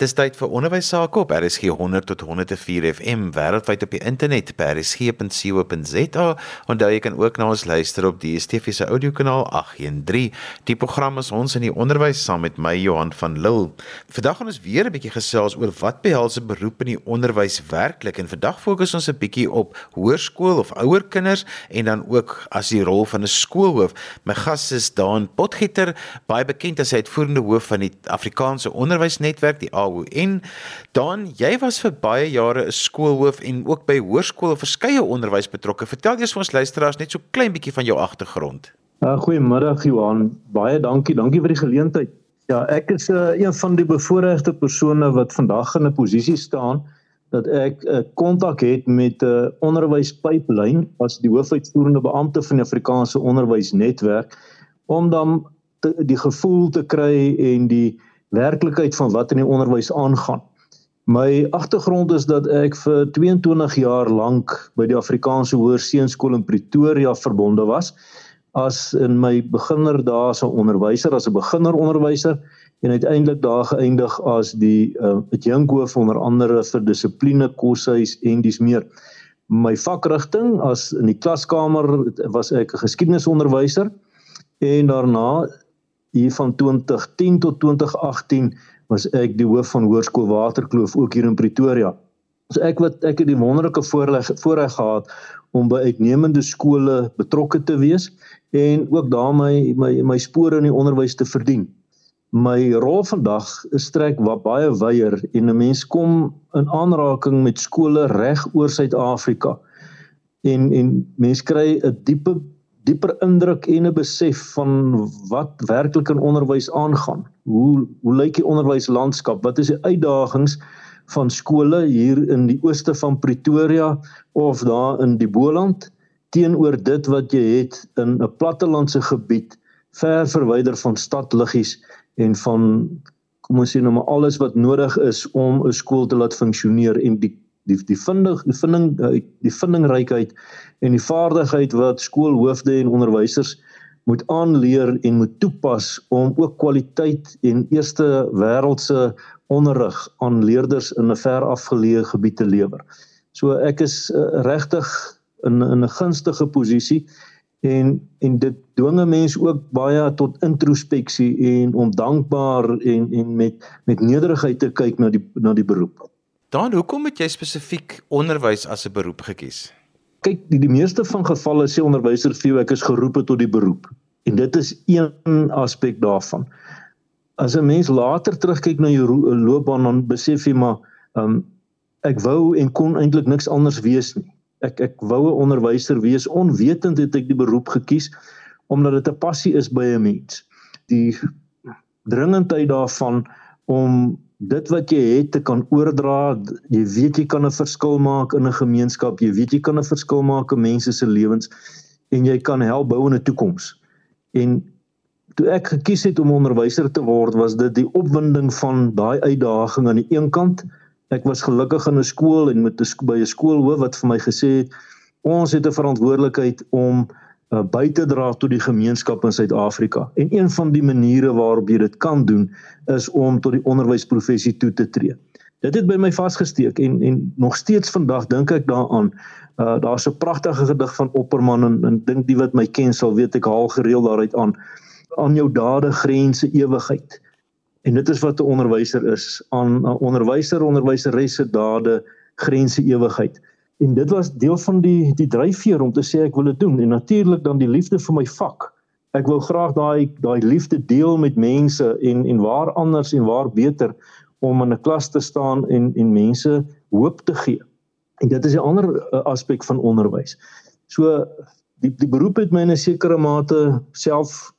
Dis tyd vir onderwys sake op RSG 100 tot 104 FM wêreldwyd op die internet by rsg.co.za. Onthou jy kan ook na ons luister op die DSTV se audiokanaal 813. Die program is ons in die onderwys saam met my Johan van Lille. Vandag gaan ons weer 'n bietjie gesels oor wat behels 'n beroep in die onderwys werklik en vandag fokus ons 'n bietjie op hoërskool of ouer kinders en dan ook as die rol van 'n skoolhoof. My gas is Daan Potgieter, baie bekend as hy uitvoerende hoof van die Afrikaanse Onderwysnetwerk, die AON. Dan, jy was vir baie jare 'n skoolhoof en ook by hoërskole verskeie onderwys betrokke. Vertel eers vir ons luisteraars net so klein bietjie van jou agtergrond. Uh, Goeiemiddag Johan, baie dankie, dankie vir die geleentheid. Ja, ek is uh, een van die bevoordeelde persone wat vandag in 'n posisie staan dat ek uh, kontak het met 'n uh, onderwyspyplyn as die hoofuitvoerende beampte van die Afrikaanse Onderwysnetwerk om dan te, die gevoel te kry en die werklikheid van wat in die onderwys aangaan. My agtergrond is dat ek vir 22 jaar lank by die Afrikaanse Hoërseunskool in Pretoria verbonde was as in my beginner dae as 'n onderwyser, as 'n beginner onderwyser en uiteindelik daar geëindig as die uh, adjunkhoof onder andere vir dissipline, koshuis en dis meer. My vakrigting as in die klaskamer was ek 'n geskiedenisonderwyser en daarna hier van 2010 tot 2018 was ek die hoof van Hoërskool Waterkloof ook hier in Pretoria. So ek wat ek het die wonderlike voorreg voorreg gehad om by uitnemende skole betrokke te wees en ook daarmee my my spore in die onderwys te verdien. My rol vandag strek wat baie wyeer en 'n mens kom in aanraking met skole reg oor Suid-Afrika. En en mense kry 'n diepe dieper indruk en 'n besef van wat werklik in onderwys aangaan. Hoe hoe lyk die onderwyslandskap? Wat is die uitdagings van skole hier in die ooste van Pretoria of daar in die Boland teenoor dit wat jy het in 'n plattelandse gebied ver verwyder van stadliggies en van kom ons sê nou maar alles wat nodig is om 'n skool te laat funksioneer en die die die vinding die vinding eh, die vindingrykheid en die vaardigheid wat skoolhoofde en onderwysers moet aanleer en moet toepas om ook kwaliteit en eerste wêreldse onderrig aan leerders in 'n ver afgeleë gebied te lewer. So ek is uh, regtig in in 'n gunstige posisie en en dit dwinge mense ook baie tot introspeksie en om dankbaar en en met met nederigheid te kyk na die na die beroep. Dan hoekom het jy spesifiek onderwys as 'n beroep gekies? Kyk, die, die meeste van gevalle sê onderwysers vir jou ek is geroep tot die beroep. En dit is een aspek daarvan. As 'n mens later terugkyk na jou loopbaan dan besef jy maar um, ek wou en kon eintlik niks anders wees nie. Ek ek wou 'n onderwyser wees onwetend het ek die beroep gekies omdat dit 'n passie is by 'n mens. Die dringendheid daarvan om dit wat jy het te kan oordra, jy weet jy kan 'n verskil maak in 'n gemeenskap, jy weet jy kan 'n verskil maak in mense se lewens en jy kan help bou 'n toekoms. En toe ek gekies het om onderwyser te word, was dit die opwinding van daai uitdaging aan die een kant. Ek was gelukkig in 'n skool en met 'n by 'n skoolhoof wat vir my gesê het ons het 'n verantwoordelikheid om uh, by te dra tot die gemeenskap in Suid-Afrika. En een van die maniere waarop jy dit kan doen is om tot die onderwysprofessie toe te tree. Dit het by my vasgesteek en en nog steeds vandag dink ek daaraan. Uh daar's 'n pragtige gedig van Opperman en en dink die wat my ken sal weet ek haal gereeld daaruit aan aan jou dade grense ewigheid. En dit is wat 'n onderwyser is, aan 'n onderwyser onderwyseresse dade grense ewigheid en dit was deel van die die dryfveer om te sê ek wil dit doen en natuurlik dan die liefde vir my vak. Ek wou graag daai daai liefde deel met mense en en waar anders en waar beter om in 'n klas te staan en en mense hoop te gee. En dit is 'n ander uh, aspek van onderwys. So die die beroep het my in 'n sekere mate self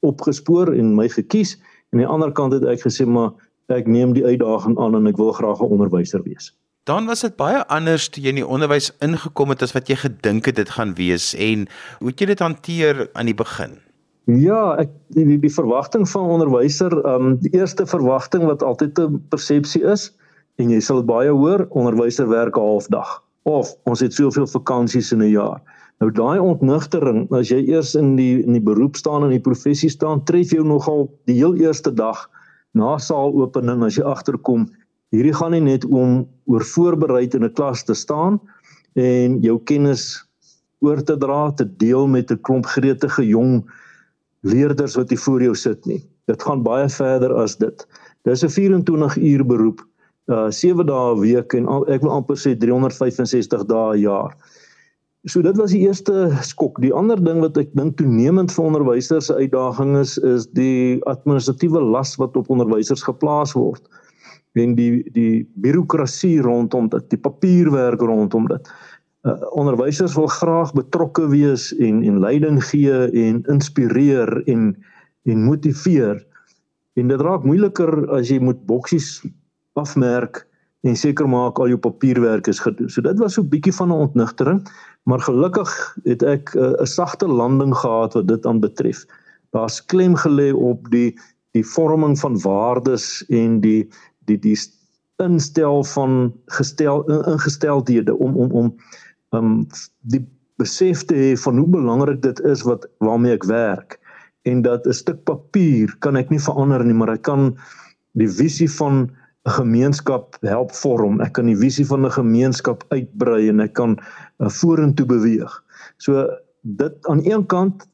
opgespoor en my gekies en aan die ander kant het ek gesê maar ek neem die uitdaging aan en ek wil graag 'n onderwyser wees. Dan was dit baie anders toe jy in die onderwys ingekom het as wat jy gedink het dit gaan wees en hoe het jy dit hanteer aan die begin? Ja, ek die die, verwagting van onderwyser, ehm um, die eerste verwagting wat altyd 'n persepsie is en jy sal baie hoor, onderwyser werk 'n halfdag of ons het soveel vakansies in 'n jaar. Nou daai ontnugtering, as jy eers in die in die beroep staan en in die professie staan, tref jou nogal die heel eerste dag na saalopening as jy agterkom hierdie gaan nie net om oor voorberei in 'n klas te staan en jou kennis oor te dra te deel met 'n klomp gretige jong leerders wat hier voor jou sit nie. Dit gaan baie verder as dit. Dis 'n 24 uur beroep, uh 7 dae 'n week en al, ek wil amper sê 365 dae 'n jaar. So dit was die eerste skok. Die ander ding wat ek dink toenemend vir onderwysers se uitdaging is, is die administratiewe las wat op onderwysers geplaas word. En die die birokrasie rondom dit, die papierwerk rondom dit uh, onderwysers wil graag betrokke wees en en leiding gee en inspireer en en motiveer. En dit raak moeiliker as jy moet boksies afmerk en seker maak al jou papierwerk is gedoen. So dit was so 'n bietjie van 'n ontnigtering, maar gelukkig het ek uh, 'n uh, sagte landing gehad wat dit aanbetref. Daar's klem gelê op die die vorming van waardes en die die die instel van gestel ingesteldhede om om om um die besef te hê van hoe belangrik dit is wat waarmee ek werk en dat 'n stuk papier kan ek nie verander nie, maar ek kan die visie van 'n gemeenskap help vorm. Ek kan die visie van 'n gemeenskap uitbrei en ek kan uh, vorentoe beweeg. So dit aan een kant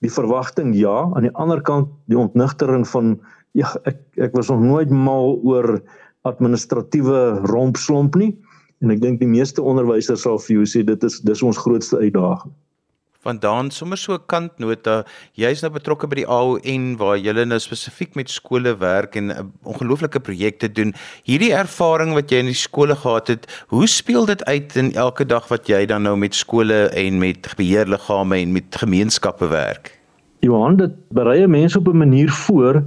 die verwagting ja, aan die ander kant die ontnigtering van ja, ek ek was nog nooit mal oor administratiewe rompslomp nie en ek dink die meeste onderwysers sal vir jou sê dit is dis ons grootste uitdaging. Vandaan sommer so 'n kantnota, jy's nou betrokke by die AON waar jy nou spesifiek met skole werk en 'n ongelooflike projekte doen. Hierdie ervaring wat jy in die skole gehad het, hoe speel dit uit in elke dag wat jy dan nou met skole en met beheerliggame en met gemeenskappe werk? Johan, dit berei mense op 'n manier voor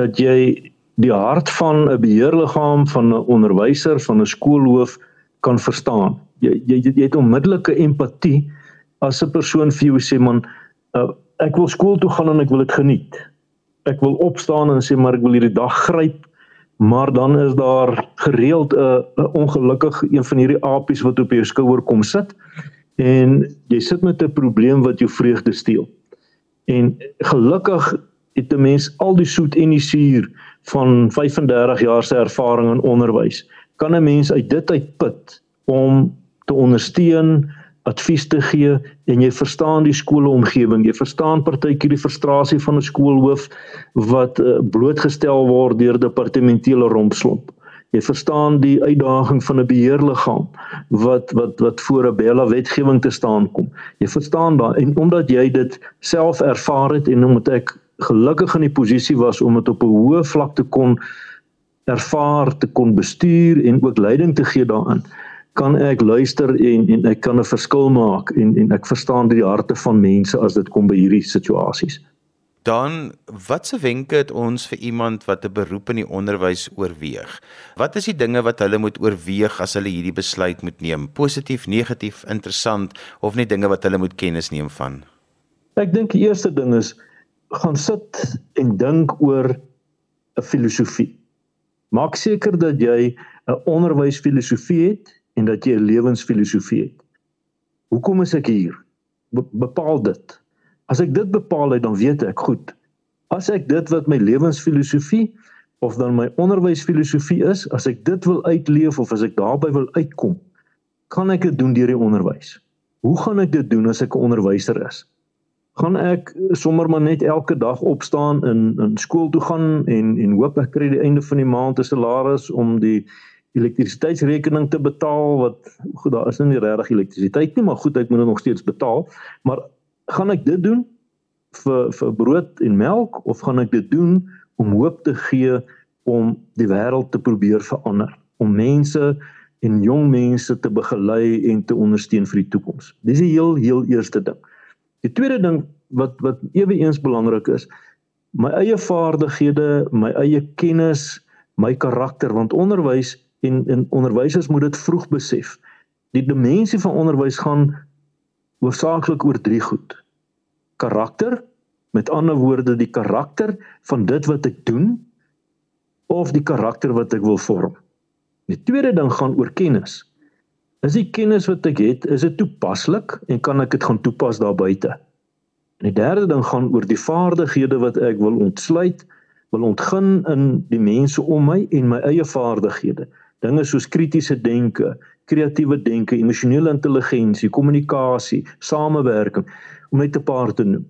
dat jy die hart van 'n beheerliggaam, van 'n onderwyser, van 'n skoolhoof kan verstaan. Jy jy jy het onmiddellike empatie as 'n persoon vir jou sê man uh, ek wil skool toe gaan en ek wil dit geniet. Ek wil opstaan en sê maar ek wil hierdie dag gryp. Maar dan is daar gereeld 'n uh, 'n ongelukkig een van hierdie apies wat op jou skouer kom sit en jy sit met 'n probleem wat jou vreugde steel. En gelukkig het 'n mens al die soet en die suur van 35 jaar se ervaring in onderwys kan 'n mens uit dit uitput om te ondersteun, advies te gee en jy verstaan die skoolomgewing, jy verstaan partykeer die frustrasie van 'n skoolhoof wat uh, blootgestel word deur departementele rompslomp. Jy verstaan die uitdaging van 'n beheerliggaam wat wat wat voor 'n bella wetgewing te staan kom. Jy verstaan daai en omdat jy dit self ervaar het en omdat ek gelukkig in die posisie was om dit op 'n hoë vlak te kon ervaar te kon bestuur en ook leiding te gee daaraan kan ek luister en en ek kan 'n verskil maak en en ek verstaan die harte van mense as dit kom by hierdie situasies. Dan watse wenke het ons vir iemand wat 'n beroep in die onderwys oorweeg? Wat is die dinge wat hulle moet oorweeg as hulle hierdie besluit moet neem? Positief, negatief, interessant of net dinge wat hulle moet kennis neem van? Ek dink die eerste ding is gaan sit en dink oor 'n filosofie. Maak seker dat jy 'n onderwysfilosofie het en dat jy 'n lewensfilosofie het. Hoekom is ek hier? Be bepaal dit. As ek dit bepaal het, dan weet ek goed. As ek dit wat my lewensfilosofie of dan my onderwysfilosofie is, as ek dit wil uitleef of as ek daarby wil uitkom, kan ek dit doen deur die onderwys. Hoe gaan ek dit doen as ek 'n onderwyser is? Gaan ek sommer maar net elke dag opstaan in in skool toe gaan en en hoop ek kry die einde van die maand 'n salaris om die elektrisiteitsrekening te betaal wat goed daar is nou nie regtig elektrisiteit nie maar goed ek moet dit nog steeds betaal. Maar gaan ek dit doen vir vir brood en melk of gaan ek dit doen om hoop te gee om die wêreld te probeer verander? Om mense en jong mense te begelei en te ondersteun vir die toekoms. Dis die heel heel eerste ding Die tweede ding wat wat ewe eens belangrik is, my eie vaardighede, my eie kennis, my karakter want onderwys en en onderwysers moet dit vroeg besef. Die dimensie van onderwys gaan hoofsaaklik oor drie goed. Karakter, met ander woorde die karakter van dit wat ek doen of die karakter wat ek wil vorm. Die tweede ding gaan oor kennis. Is die kennis wat ek het, is dit toepaslik en kan ek dit gaan toepas daar buite? En die derde ding gaan oor die vaardighede wat ek wil ontsluit wil ontgin in die mense om my en my eie vaardighede. Dinge soos kritiese denke, kreatiewe denke, emosionele intelligensie, kommunikasie, samewerking om net 'n paar te noem.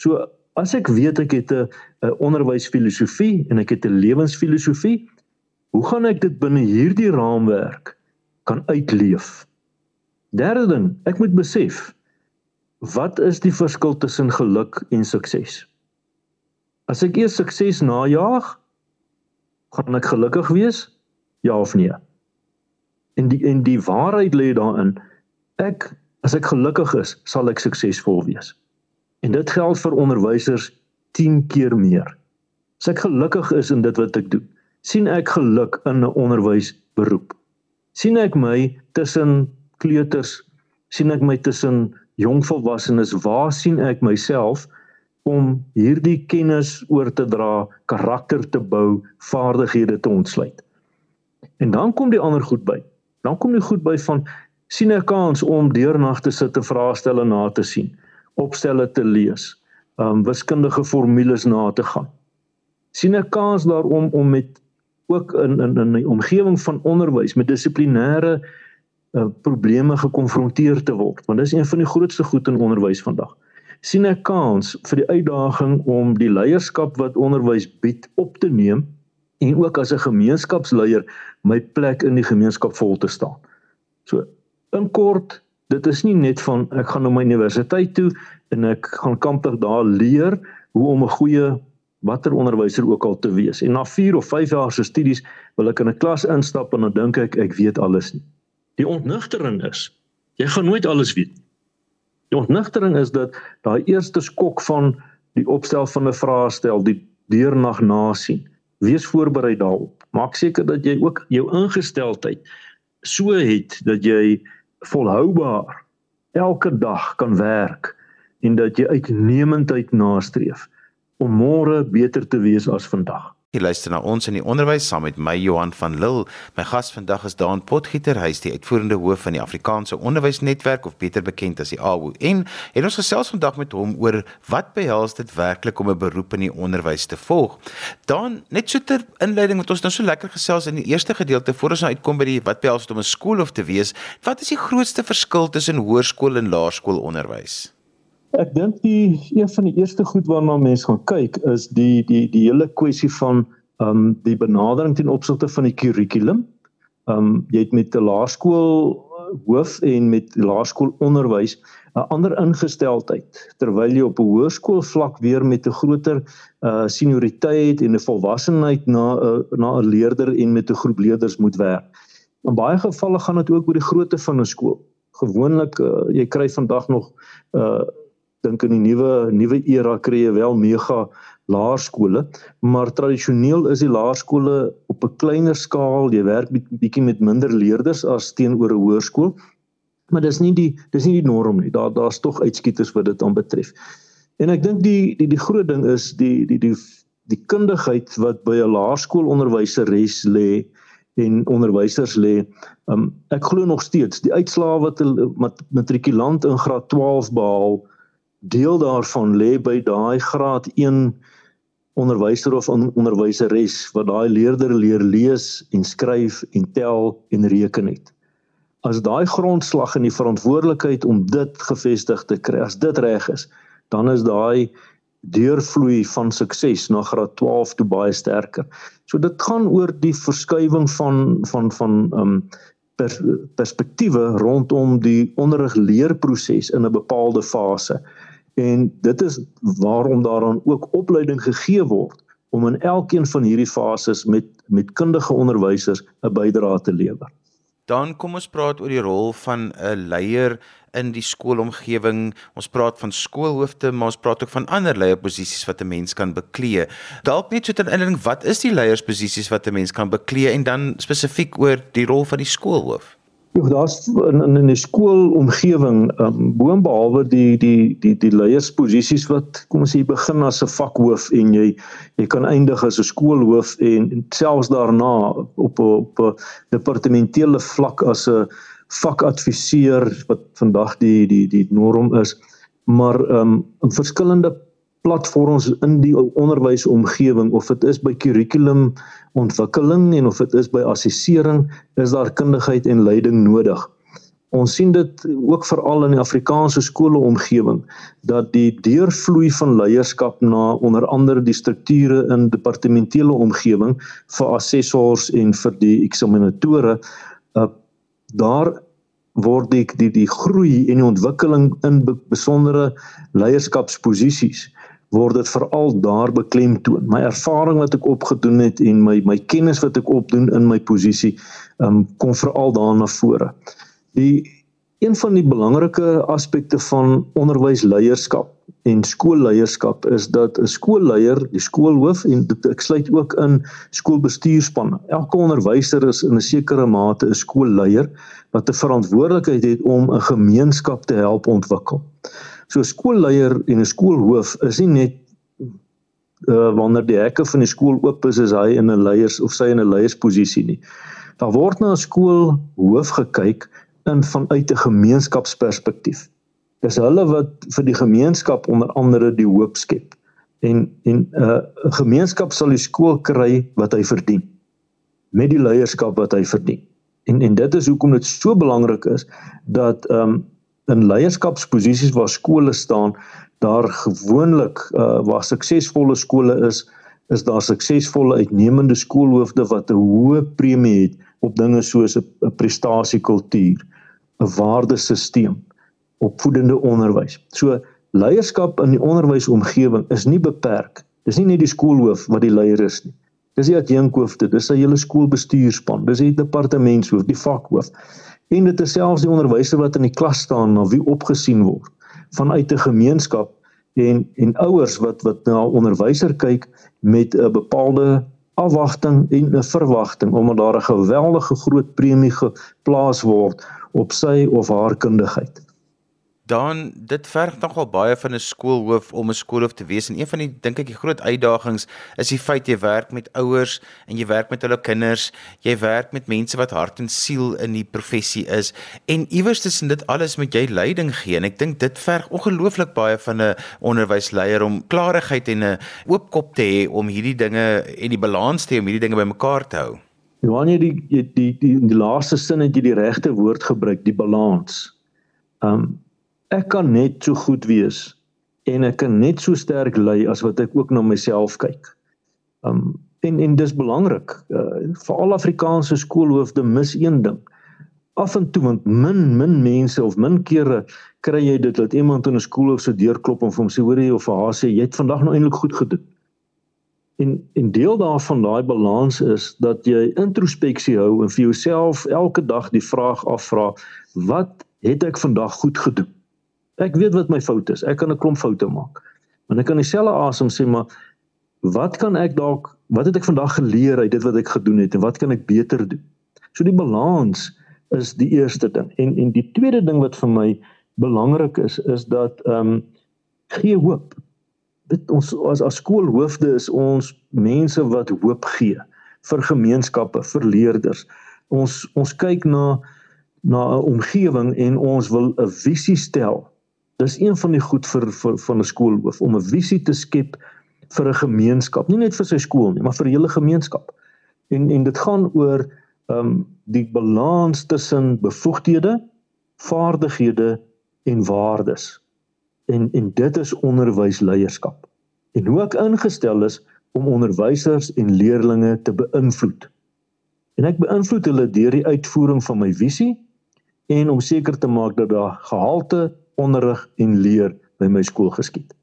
So as ek weet ek het 'n onderwysfilosofie en ek het 'n lewensfilosofie, hoe gaan ek dit binne hierdie raamwerk kan uitleef? Derde ding, ek moet besef wat is die verskil tussen geluk en sukses? As ek eers sukses najag, gaan ek gelukkig wees? Ja of nee? En die en die waarheid lê daarin ek as ek gelukkig is, sal ek suksesvol wees. En dit geld vir onderwysers 10 keer meer. As ek gelukkig is in dit wat ek doen, sien ek geluk in 'n onderwysberoep. Sien ek my tussen kleuters, sien ek my tussen jong volwassenes, waar sien ek myself om hierdie kennis oor te dra, karakter te bou, vaardighede te ontsluit. En dan kom die ander goed by. Dan kom die goed by van sien 'n kans om deurnag te sit en vraestelle na te sien, opstelle te lees, um wiskundige formules na te gaan. sien 'n kans daarom om met ook in in in 'n omgewing van onderwys met dissiplinêre uh, probleme gekonfronteer te word, want dis een van die grootste goed in onderwys vandag. sien 'n kans vir die uitdaging om die leierskap wat onderwys bied op te neem en ook as 'n gemeenskapsleier my plek in die gemeenskap vol te staan. So in kort, dit is nie net van ek gaan na my universiteit toe en ek gaan kampig daar leer hoe om 'n goeie watter onderwyser ook al te wees. En na 4 of 5 jaar se studies wil ek in 'n klas instap en dan dink ek ek weet alles nie. Die ontnugtering is jy gaan nooit alles weet. Die ontnugtering is dat daai eerste skok van die opstel van 'n vraestel, die deurnag nasien wees voorberei daarop. Maak seker dat jy ook jou ingesteldheid so het dat jy volhoubaar elke dag kan werk en dat jy uitnemendheid nastreef om môre beter te wees as vandag. Jy luister na ons in die onderwys saam met my Johan van Lille. My gas vandag is Daan Potgieter, hy is die uitvoerende hoof van die Afrikaanse Onderwysnetwerk of beter bekend as die AWO. En het ons gesels vandag met hom oor wat behels dit werklik om 'n beroep in die onderwys te volg. Daan, net so ter inleiding wat ons nou so lekker gesels in die eerste gedeelte voor ons nou uitkom by die wat behels om 'n skool of te wees, wat is die grootste verskil tussen hoërskool en laerskoolonderwys? Ek dink die een van die eerste goed waarna mense gaan kyk is die die die hele kwessie van ehm um, die benadering ten opsigte van die kurrikulum. Ehm um, jy het met 'n laerskool uh, hoof en met laerskoolonderwys 'n ander ingesteldheid terwyl jy op 'n hoërskool vlak weer met 'n groter uh senioriteit en 'n volwassenheid na 'n uh, na 'n leerder en met 'n groep leerders moet werk. In baie gevalle gaan dit ook oor die grootte van 'n skool. Gewoonlik uh, jy kry vandag nog uh dink in die nuwe nuwe era kry jy wel mega laerskole, maar tradisioneel is die laerskole op 'n kleiner skaal, jy werk bietjie met minder leerders as teenoor 'n hoërskool. Maar dis nie die dis nie die norm nie. Daar daar's tog uitskieters wat dit aanbetref. En ek dink die die die groot ding is die die die die kundigheid wat by 'n laerskoolonderwyseres lê en onderwysers lê. Um, ek glo nog steeds die uitslae wat 'n matrikulant in graad 12 behaal deel daarvan lê by daai graad 1 onderwyser of onderwyseres wat daai leerder leer lees en skryf en tel en reken het. As daai grondslag en die verantwoordelikheid om dit gevestig te kry, as dit reg is, dan is daai deurvloei van sukses na graad 12 toe baie sterker. So dit gaan oor die verskywing van van van um pers, perspektiewe rondom die onderrig leerproses in 'n bepaalde fase en dit is waarom daaraan ook opleiding gegee word om in elkeen van hierdie fases met met kundige onderwysers 'n bydrae te lewer. Dan kom ons praat oor die rol van 'n leier in die skoolomgewing. Ons praat van skoolhoofde, maar ons praat ook van ander leierposisies wat 'n mens kan beklee. Dalk net so ter inleiding, wat is die leiersposisies wat 'n mens kan beklee en dan spesifiek oor die rol van die skoolhoof? Ja, daar's in in 'n skoolomgewing, um, ehm, boonbehalwe die die die die leiersposisies wat kom ons sê begin as 'n vakhoof en jy jy kan eindig as 'n skoolhoof en, en selfs daarna op op 'n departementele vlak as 'n vakadviseur wat vandag die die die norm is, maar um, in verskillende platforms in die onderwysomgewing of dit is by kurrikulum ontwikkeling en of dit is by assessering is daar kundigheid en leiding nodig. Ons sien dit ook veral in die Afrikaanse skole omgewing dat die deurvloei van leierskap na onder andere die strukture in departementele omgewing vir assessors en vir die eksaminatore uh, daar word die die die groei en die ontwikkeling in besondere leierskapsposisies word dit veral daar beklemtoon. My ervaring wat ek opgedoen het en my my kennis wat ek opdoen in my posisie, um, kom veral daar na vore. Die een van die belangrike aspekte van onderwysleierskap en skoolleierskap is dat 'n skoolleier, die skoolhoof en dit ek sluit ook in skoolbestuurspanne. Elke onderwyser is in 'n sekere mate 'n skoolleier wat 'n verantwoordelikheid het om 'n gemeenskap te help ontwikkel. So skoolleier en 'n skoolhoof is nie net uh wanneer die hekke van die skool oop is is hy in 'n leiers of sy in 'n leiersposisie nie. Daar word na 'n skoolhoof gekyk in vanuit 'n gemeenskapsperspektief. Dis hulle wat vir die gemeenskap onder andere die hoop skep. En en 'n uh, gemeenskap sal die skool kry wat hy verdien met die leierskap wat hy verdien. En en dit is hoekom dit so belangrik is dat ehm um, in leierskapsposisies waar skole staan, daar gewoonlik uh, waar suksesvolle skole is, is daar suksesvolle uitnemende skoolhoofde wat 'n hoë premie het op dinge soos 'n prestasiekultuur, 'n waardesisteem, opvoedende onderwys. So leierskap in die onderwysomgewing is nie beperk. Dis nie net die skoolhoof wat die leier is nie. Dis die adjunkhoofde, dis sy hele skoolbestuurspan, dis die departementshoof, die vakhoof. En dit is selfs die onderwyser wat in die klas staan na wie opgesien word. Vanuit 'n gemeenskap en en ouers wat wat na 'n onderwyser kyk met 'n bepaalde afwagting en 'n verwagting omdat daar 'n geweldige groot premie geplaas word op sy of haar kundigheid dan dit verg nogal baie van 'n skoolhoof om 'n skoolhoof te wees en een van die dink ek die groot uitdagings is die feit jy werk met ouers en jy werk met hulle kinders, jy werk met mense wat hart en siel in die professie is en iewers tussen dit alles moet jy leiding gee en ek dink dit verg ongelooflik baie van 'n onderwysleier om klarigheid en 'n oop kop te hê om hierdie dinge en die balans te hê om hierdie dinge bymekaar te hou. Wanneer die die die die, die laaste sin het jy die regte woord gebruik, die balans. Um ek kan net so goed wees en ek kan net so sterk lei as wat ek ook na myself kyk. Um en en dis belangrik. Uh, vir al Afrikaanse skoolhoofde mis een ding. Af en toe want min min mense of min kere kry jy dit dat iemand in 'n skoolhoof se deur klop en vir hom sê hoor jy of vir haar sê jy het vandag nou eintlik goed gedoen. En en deel daarvan daai balans is dat jy introspeksie hou en vir jouself elke dag die vraag afvra wat het ek vandag goed gedoen? Ek weet wat my fout is. Ek kan 'n klomp foute maak. Maar ek kan dieselfde asem sê maar wat kan ek dalk wat het ek vandag geleer uit dit wat ek gedoen het en wat kan ek beter doen? So die balans is die eerste ding. En en die tweede ding wat vir my belangrik is is dat ehm um, gee hoop. Dit ons as as skoolhoofde is ons mense wat hoop gee vir gemeenskappe, vir leerders. Ons ons kyk na na 'n omgewing en ons wil 'n visie stel Dis een van die goed vir vir van 'n skoolhoof om 'n visie te skep vir 'n gemeenskap, nie net vir sy skool nie, maar vir die hele gemeenskap. En en dit gaan oor ehm um, die balans tussen bevoegdhede, vaardighede en waardes. En en dit is onderwysleierskap. En hoe ek ingestel is om onderwysers en leerders te beïnvloed. En ek beïnvloed hulle deur die uitvoering van my visie en om seker te maak dat daar gehalte onderrig en leer by my skool geskied.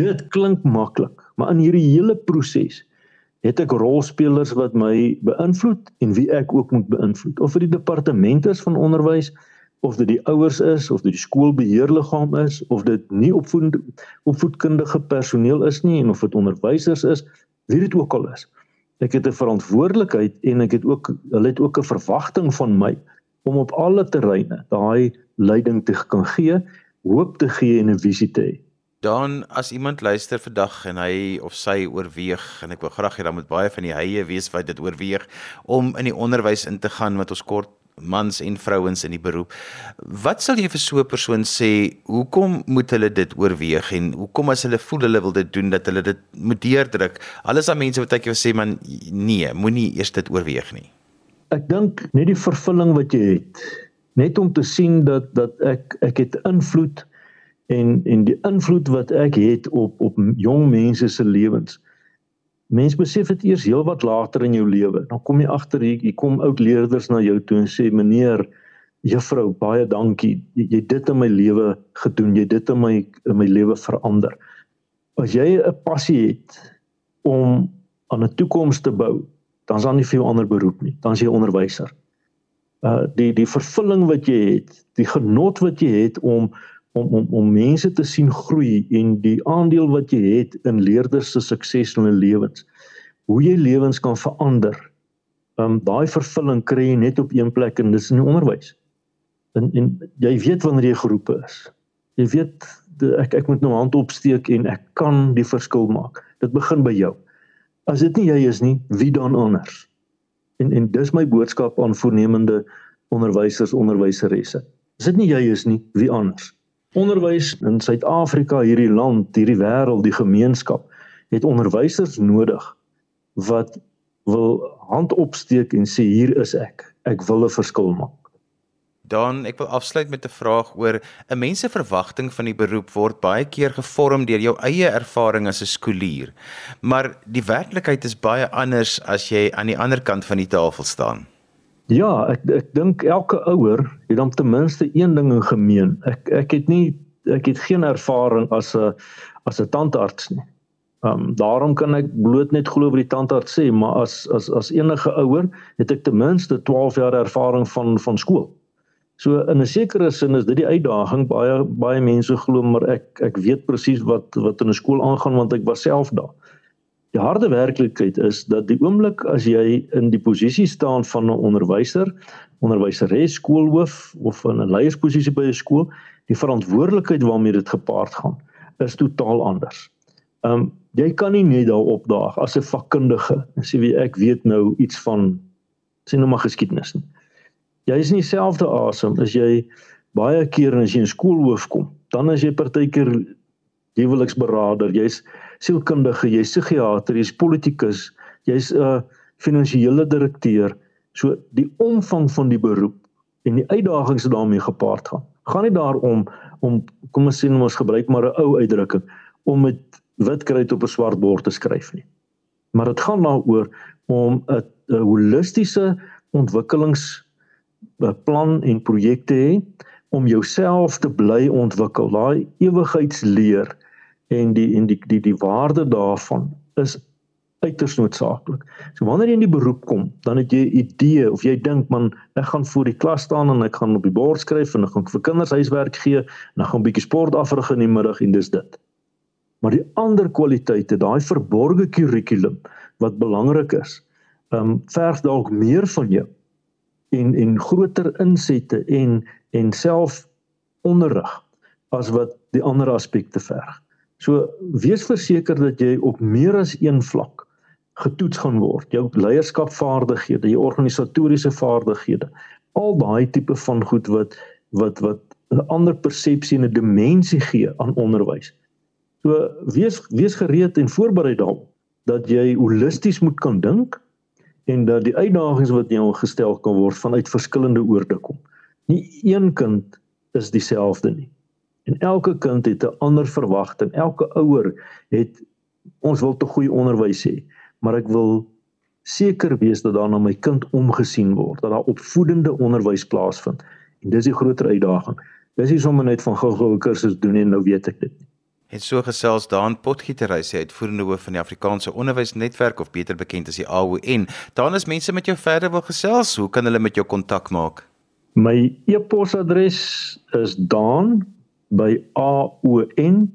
Dit klink maklik, maar in hierdie hele proses het ek rolspelers wat my beïnvloed en wie ek ook moet beïnvloed. Of dit die departement is van onderwys of dit die ouers is of dit die skoolbeheerliggaam is of dit nie opvoedende opvoedkundige personeel is nie en of dit onderwysers is, wie dit ook al is. Ek het 'n verantwoordelikheid en ek het ook hulle het ook 'n verwagting van my om op alle terreine daai leiding te kan gee hoop te gee en 'n visie te hê. Dan as iemand luister vandag en hy of sy oorweeg en ek wil graag hê dan moet baie van die hye wees wat dit oorweeg om in die onderwys in te gaan wat ons kort mans en vrouens in die beroep. Wat sal jy vir so 'n persoon sê, hoekom moet hulle dit oorweeg en hoekom as hulle voel hulle wil dit doen dat hulle dit moet deurdruk? Alles aan mense wat ek jou sê man nee, moenie eers dit oorweeg nie. Ek dink net die vervulling wat jy het, net om te sien dat dat ek ek het invloed en en die invloed wat ek het op op jong mense se lewens. Mense besef dit eers heelwat later in jou lewe. Dan kom jy agter hier, hier kom oud leerders na jou toe en sê meneer, juffrou, baie dankie. Jy, jy dit in my lewe gedoen. Jy dit in my in my lewe verander. As jy 'n passie het om aan 'n toekoms te bou, dan is daar nie veel ander beroep nie. Dan is jy onderwyser. Uh die die vervulling wat jy het, die genot wat jy het om om om om mense te sien groei en die aandeel wat jy het in leerders se sukses in hulle lewens. Hoe jy lewens kan verander. Um daai vervulling kry jy net op een plek en dis in die onderwys. En en jy weet wanneer jy geroepe is. Jy weet de, ek ek moet nou hand opsteek en ek kan die verskil maak. Dit begin by jou. As dit nie jy is nie, wie dan anders? En en dis my boodskap aan voornemende onderwysers, onderwyseresse. As dit nie jy is nie, wie anders? Onderwys in Suid-Afrika, hierdie land, hierdie wêreld, die gemeenskap het onderwysers nodig wat wil hand opsteek en sê hier is ek. Ek wil 'n verskil maak. Dan ek wil afsluit met 'n vraag oor 'n mens se verwagting van die beroep word baie keer gevorm deur jou eie ervaring as 'n skoolier. Maar die werklikheid is baie anders as jy aan die ander kant van die tafel staan. Ja, ek ek dink elke ouer het dan ten minste een ding in gemeen. Ek ek het nie ek het geen ervaring as 'n as 'n tandarts nie. Ehm um, daarom kan ek bloot net glo oor die tandarts sê, maar as as as enige ouer het ek ten minste 12 jaar ervaring van van skool. So in 'n sekere sin is dit die uitdaging baie baie mense glo maar ek ek weet presies wat wat in 'n skool aangaan want ek was self daar. Die harde werklikheid is dat die oomblik as jy in die posisie staan van 'n onderwyser, onderwyseres, skoolhoof of in 'n leiersposisie by 'n skool, die verantwoordelikheid waarmee dit gepaard gaan, is totaal anders. Um jy kan nie net daar opdaag as 'n vakkundige en sê wie ek weet nou iets van sê nou maar geskiedenis nie. Jy is nie dieselfde asem as jy baie keer as jy in skoolhoof kom, dan as jy partykeer huweliksberader, jy's sielkundige, jy's psigiater, jy's politikus, jy's 'n finansiële direkteur. So die omvang van die beroep en die uitdagings wat daarmee gepaard gaan. Gaan nie daarom om kom ons sien ons gebruik maar 'n ou uitdrukking om met wit kruit op 'n swart bord te skryf nie. Maar dit gaan daaroor om 'n holistiese ontwikkelingsplan en projekte hê om jouself te bly ontwikkel. Daai ewigheidsleer en die en die die die waarde daarvan is uiters noodsaaklik. So wanneer jy in die beroep kom, dan het jy 'n idee of jy dink man, ek gaan voor die klas staan en ek gaan op die bord skryf en ek gaan vir kinders huiswerk gee en dan gaan 'n bietjie sport afrig in die middag en dis dit. Maar die ander kwaliteite, daai verborgde kurrikulum wat belangrik is, ehm um, verg dalk meer van jou en en groter insette en en self onderrig as wat die ander aspekte verg. So wees verseker dat jy op meer as een vlak getoets gaan word. Jou leierskapvaardighede, jou organisatoriese vaardighede, al daai tipe van goed wat wat wat 'n ander persepsie en 'n dimensie gee aan onderwys. So wees wees gereed en voorberei daarop dat jy holisties moet kan dink en dat die uitdagings wat jou gestel kan word vanuit verskillende oorde kom. Nie een kind is dieselfde nie. En elke kind het 'n ander verwagting. Elke ouer het ons wil te goeie onderwys hê, maar ek wil seker wees dat daar na my kind omgesien word, dat daar opvoedende onderwys plaasvind. En dis die groter uitdaging. Dis nie sommer net van gou-gou 'n kursus doen en nou weet ek dit nie. Het so gesels daan Potgietery sê uitvoerende hoof van die Afrikaanse Onderwysnetwerk of beter bekend as die AON. Daar is mense met jou verder wil gesels. Hoe kan hulle met jou kontak maak? My e-posadres is daan by aon.co.za.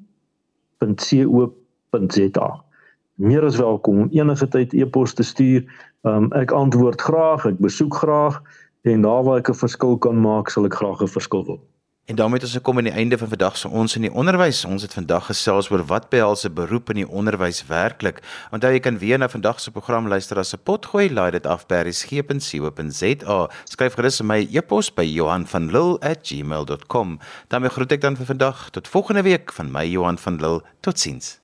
Meer as welkom om enige tyd e-pos te stuur. Um, ek antwoord graag, ek besoek graag en daar waar ek 'n verskil kan maak, sal ek graag 'n verskil wil. En daarmee het ons gekom aan die einde van vandag se ons in die onderwys. Ons het vandag gesels oor wat behels 'n beroep in die onderwys werklik. Onthou jy kan weer na vandag se program luister as 'n potgooi, laai dit af by resgep.co.za. Skryf gerus my e-pos by Johan.van Lille@gmail.com. daarmee groet ek dan vir vandag tot volgende week van my Johan van Lille. Totsiens.